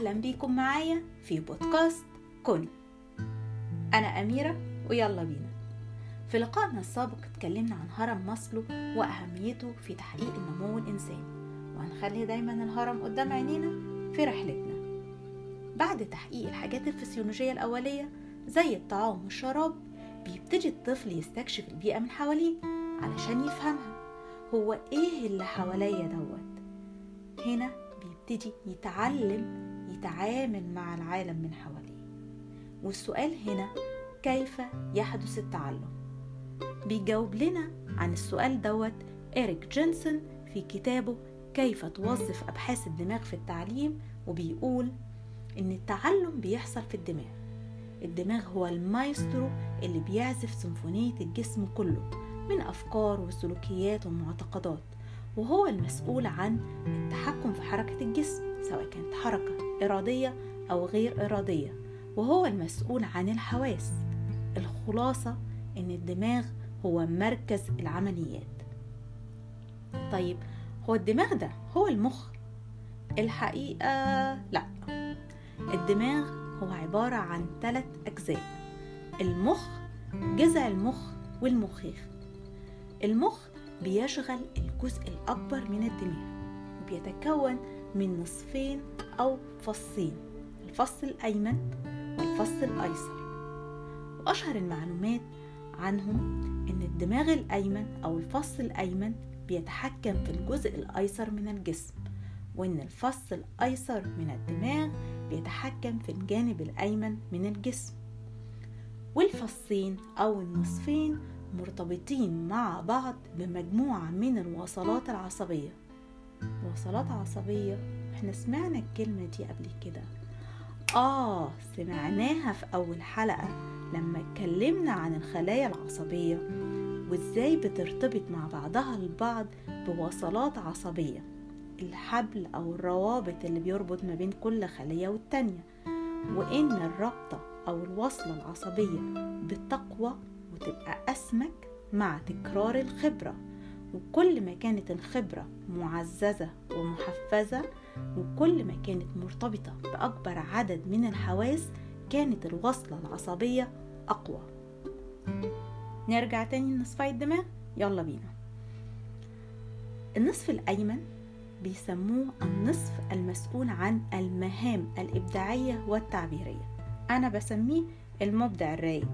أهلا بيكم معايا في بودكاست كوني. أنا أميرة ويلا بينا. في لقائنا السابق اتكلمنا عن هرم ماسلو وأهميته في تحقيق النمو الإنساني وهنخلي دايما الهرم قدام عينينا في رحلتنا. بعد تحقيق الحاجات الفسيولوجية الأولية زي الطعام والشراب بيبتدي الطفل يستكشف البيئة من حواليه علشان يفهمها. هو إيه اللي حواليا دوت؟ هنا بيبتدي يتعلم يتعامل مع العالم من حواليه. والسؤال هنا كيف يحدث التعلم؟ بيجاوب لنا عن السؤال دوت إريك جينسون في كتابه كيف توظف أبحاث الدماغ في التعليم وبيقول إن التعلم بيحصل في الدماغ. الدماغ هو المايسترو اللي بيعزف سيمفونية الجسم كله من أفكار وسلوكيات ومعتقدات وهو المسؤول عن التحكم في حركة الجسم. سواء كانت حركة إرادية أو غير إرادية وهو المسؤول عن الحواس. الخلاصة إن الدماغ هو مركز العمليات. طيب هو الدماغ ده هو المخ؟ الحقيقة لا. الدماغ هو عبارة عن ثلاث أجزاء. المخ جذع المخ والمخيخ. المخ بيشغل الجزء الأكبر من الدماغ وبيتكون من نصفين أو فصين الفص الأيمن والفص الأيسر. وأشهر المعلومات عنهم إن الدماغ الأيمن أو الفص الأيمن بيتحكم في الجزء الأيسر من الجسم وإن الفص الأيسر من الدماغ بيتحكم في الجانب الأيمن من الجسم. والفصين أو النصفين مرتبطين مع بعض بمجموعة من الوصلات العصبية. وصلات عصبية. إحنا سمعنا الكلمة دي قبل كده. آه سمعناها في أول حلقة لما اتكلمنا عن الخلايا العصبية وإزاي بترتبط مع بعضها البعض بوصلات عصبية. الحبل أو الروابط اللي بيربط ما بين كل خلية والتانية وإن الرابطة أو الوصلة العصبية بتقوى وتبقى أسمك مع تكرار الخبرة. وكل ما كانت الخبرة معززة ومحفزة وكل ما كانت مرتبطة بأكبر عدد من الحواس كانت الوصلة العصبية أقوى. نرجع تاني لنصفي الدماغ يلا بينا. النصف الأيمن بيسموه النصف المسؤول عن المهام الإبداعية والتعبيرية. أنا بسميه المبدع الرايق.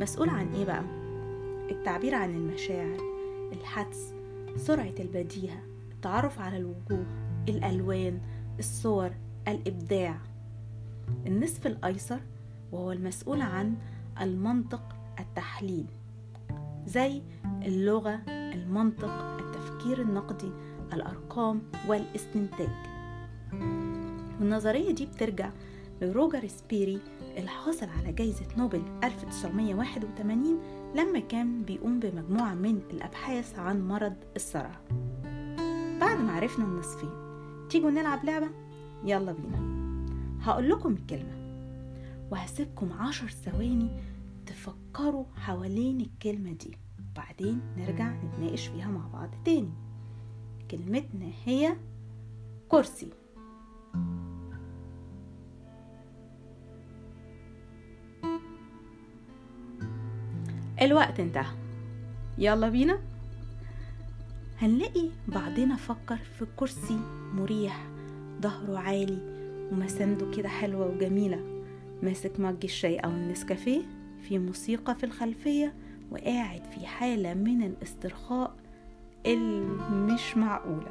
مسؤول عن إيه بقى؟ التعبير عن المشاعر. الحدس سرعة البديهة التعرف على الوجوه الألوان الصور الإبداع. النصف الأيسر وهو المسؤول عن المنطق التحليل زي اللغة المنطق التفكير النقدي الأرقام والإستنتاج. والنظرية دي بترجع لروجر سبيري الحاصل على جايزة نوبل 1981 لما كان بيقوم بمجموعة من الأبحاث عن مرض الصرع. بعد ما عرفنا النصفين تيجوا نلعب لعبة؟ يلا بينا. هقول لكم الكلمة. وهسيبكم عشر ثواني تفكروا حوالين الكلمة دي. وبعدين نرجع نتناقش فيها مع بعض تاني. كلمتنا هي كرسي. الوقت انتهى. يلا بينا. هنلاقي بعضنا فكر في كرسي مريح ظهره عالي ومسانده كده حلوة وجميلة. ماسك مج الشاي أو النسكافيه في موسيقى في الخلفية وقاعد في حالة من الاسترخاء المش معقولة.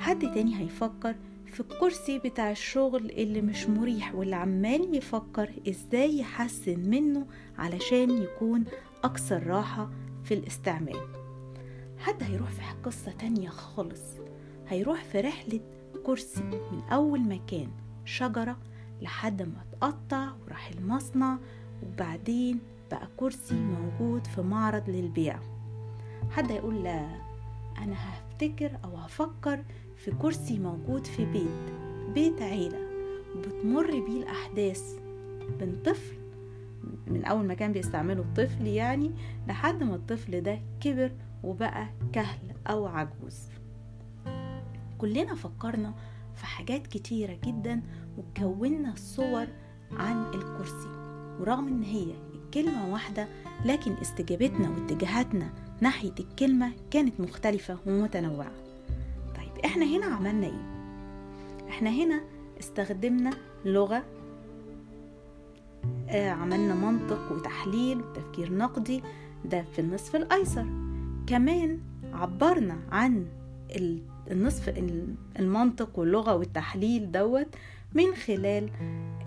حد تاني هيفكر في الكرسي بتاع الشغل اللي مش مريح واللي عمال يفكر إزاي يحسن منه علشان يكون أكثر راحة في الاستعمال. حد هيروح في قصة تانية خالص. هيروح في رحلة كرسي من أول مكان شجرة لحد ما اتقطع وراح المصنع وبعدين بقى كرسي موجود في معرض للبيع. حد هيقول لا أنا هفتكر أو هفكر في كرسي موجود في بيت بيت عيلة بتمر بيه الأحداث بين طفل من أول ما كان بيستعمله الطفل يعني لحد ما الطفل ده كبر وبقى كهل أو عجوز. كلنا فكرنا في حاجات كتيرة جدا وكونا صور عن الكرسي. ورغم إن هي كلمة واحدة لكن استجابتنا واتجاهاتنا ناحية الكلمة كانت مختلفة ومتنوعة. إحنا هنا عملنا إيه؟ إحنا هنا استخدمنا لغة آه عملنا منطق وتحليل وتفكير نقدي ده في النصف الأيسر كمان عبرنا عن النصف المنطق واللغة والتحليل دوت من خلال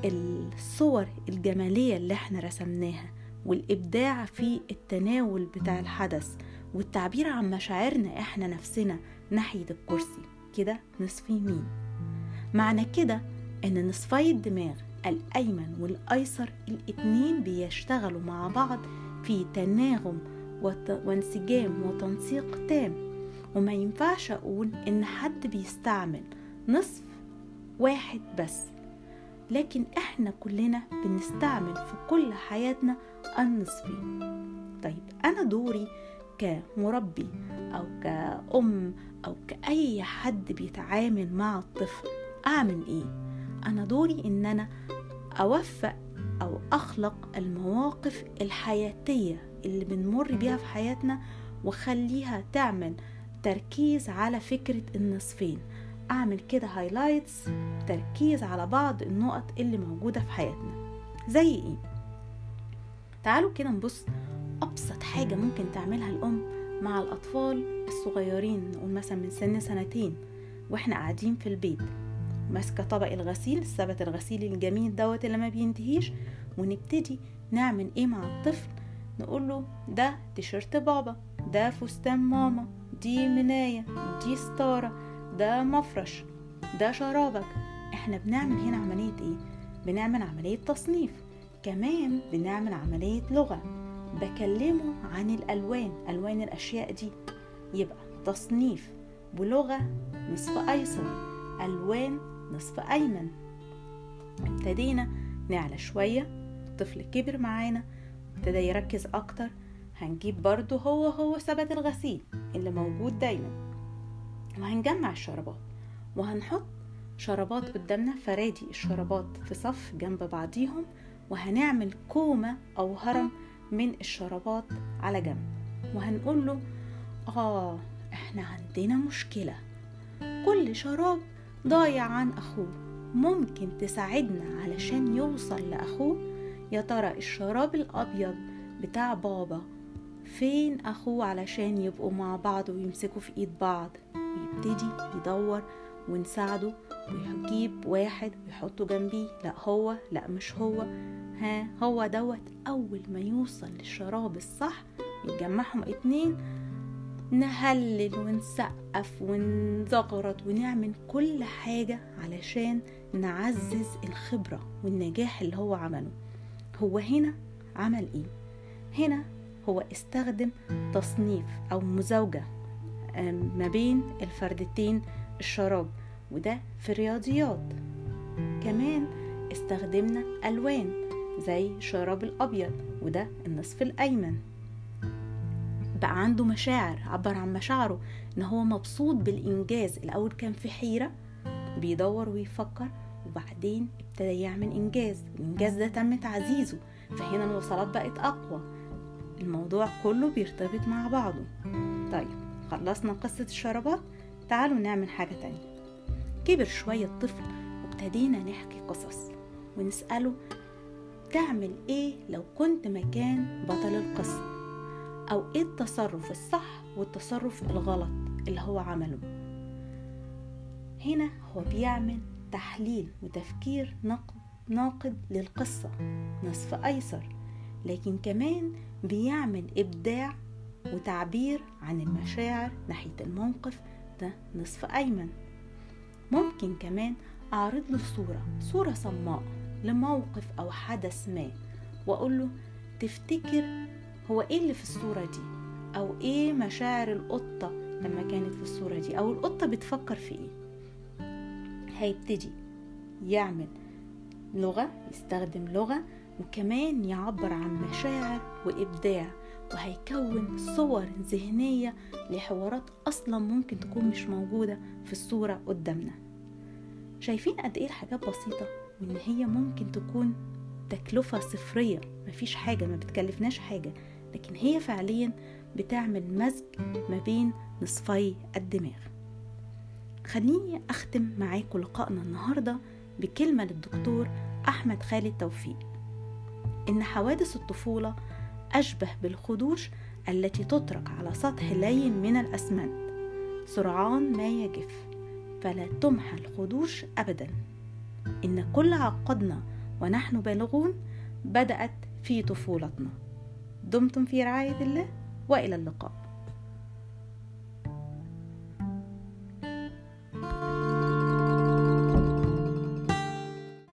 الصور الجمالية اللي إحنا رسمناها والإبداع في التناول بتاع الحدث والتعبير عن مشاعرنا إحنا نفسنا ناحية الكرسي. كده نصف يمين. معنى كده إن نصفي الدماغ الأيمن والأيسر الاتنين بيشتغلوا مع بعض في تناغم وانسجام وتنسيق تام. وما ينفعش أقول إن حد بيستعمل نصف واحد بس. لكن إحنا كلنا بنستعمل في كل حياتنا النصفين طيب أنا دوري كمربي أو كأم أو كأي حد بيتعامل مع الطفل أعمل إيه؟ أنا دوري إن أنا أوفق أو أخلق المواقف الحياتية اللي بنمر بيها في حياتنا وخليها تعمل تركيز على فكرة النصفين. أعمل كده هايلايتس تركيز على بعض النقط اللي موجودة في حياتنا. زي إيه؟ تعالوا كده نبص أبسط حاجة ممكن تعملها الأم مع الأطفال الصغيرين نقول مثلا من سن سنتين وإحنا قاعدين في البيت. ماسكة طبق الغسيل السبت الغسيل الجميل دوت اللي ما بينتهيش ونبتدي نعمل إيه مع الطفل؟ نقول له ده تيشيرت بابا ده فستان ماما دي مناية دي ستارة ده مفرش ده شرابك. إحنا بنعمل هنا عملية إيه؟ بنعمل عملية تصنيف. كمان بنعمل عملية لغة. بكلمه عن الألوان ألوان الأشياء دي. يبقى تصنيف بلغة نصف أيسر ألوان نصف أيمن. ابتدينا نعلى شوية الطفل كبر معانا ابتدى يركز أكتر. هنجيب برضو هو هو ثبت الغسيل اللي موجود دايما. وهنجمع الشرابات. وهنحط شرابات قدامنا فرادي الشرابات في صف جنب بعضيهم. وهنعمل كومة أو هرم من الشرابات على جنب. وهنقول له آه إحنا عندنا مشكلة. كل شراب ضايع عن أخوه. ممكن تساعدنا علشان يوصل لأخوه؟ يا ترى الشراب الأبيض بتاع بابا فين أخوه علشان يبقوا مع بعض ويمسكوا في إيد بعض؟ ويبتدي يدور ونساعده ويجيب واحد ويحطه جنبيه. لا هو لا مش هو. ها هو دوت أول ما يوصل للشراب الصح يتجمعهم اتنين نهلل ونسقف ونزغرط ونعمل كل حاجة علشان نعزز الخبرة والنجاح اللي هو عمله. هو هنا عمل إيه؟ هنا هو استخدم تصنيف أو مزاوجة ما بين الفردتين الشراب وده في الرياضيات. كمان استخدمنا ألوان. زي الشراب الأبيض وده النصف الأيمن. بقى عنده مشاعر عبر عن مشاعره إن هو مبسوط بالإنجاز. الأول كان في حيرة بيدور ويفكر وبعدين ابتدى يعمل إنجاز. الإنجاز ده تم تعزيزه فهنا الوصلات بقت أقوى. الموضوع كله بيرتبط مع بعضه. طيب خلصنا قصة الشرابات. تعالوا نعمل حاجة تانية. كبر شوية الطفل وابتدينا نحكي قصص ونسأله تعمل إيه لو كنت مكان بطل القصة؟ أو إيه التصرف الصح والتصرف الغلط اللي هو عمله؟ هنا هو بيعمل تحليل وتفكير ناقد للقصة نصف أيسر لكن كمان بيعمل إبداع وتعبير عن المشاعر ناحية الموقف ده نصف أيمن. ممكن كمان أعرض له صورة صورة صماء. لموقف أو حدث ما وأقول له تفتكر هو إيه اللي في الصورة دي؟ أو إيه مشاعر القطة لما كانت في الصورة دي؟ أو القطة بتفكر في إيه؟ هيبتدي يعمل لغة يستخدم لغة وكمان يعبر عن مشاعر وإبداع وهيكون صور ذهنية لحوارات أصلا ممكن تكون مش موجودة في الصورة قدامنا. شايفين قد إيه الحاجات بسيطة؟ وإن هي ممكن تكون تكلفة صفرية. مفيش حاجة ما بتكلفناش حاجة. لكن هي فعليا بتعمل مزج ما بين نصفي الدماغ. خليني أختم معاكم لقائنا النهاردة بكلمة للدكتور أحمد خالد توفيق. إن حوادث الطفولة أشبه بالخدوش التي تترك على سطح لين من الأسمنت. سرعان ما يجف فلا تمحى الخدوش أبدا. إن كل عقدنا ونحن بالغون بدأت في طفولتنا. دمتم في رعاية الله وإلى اللقاء.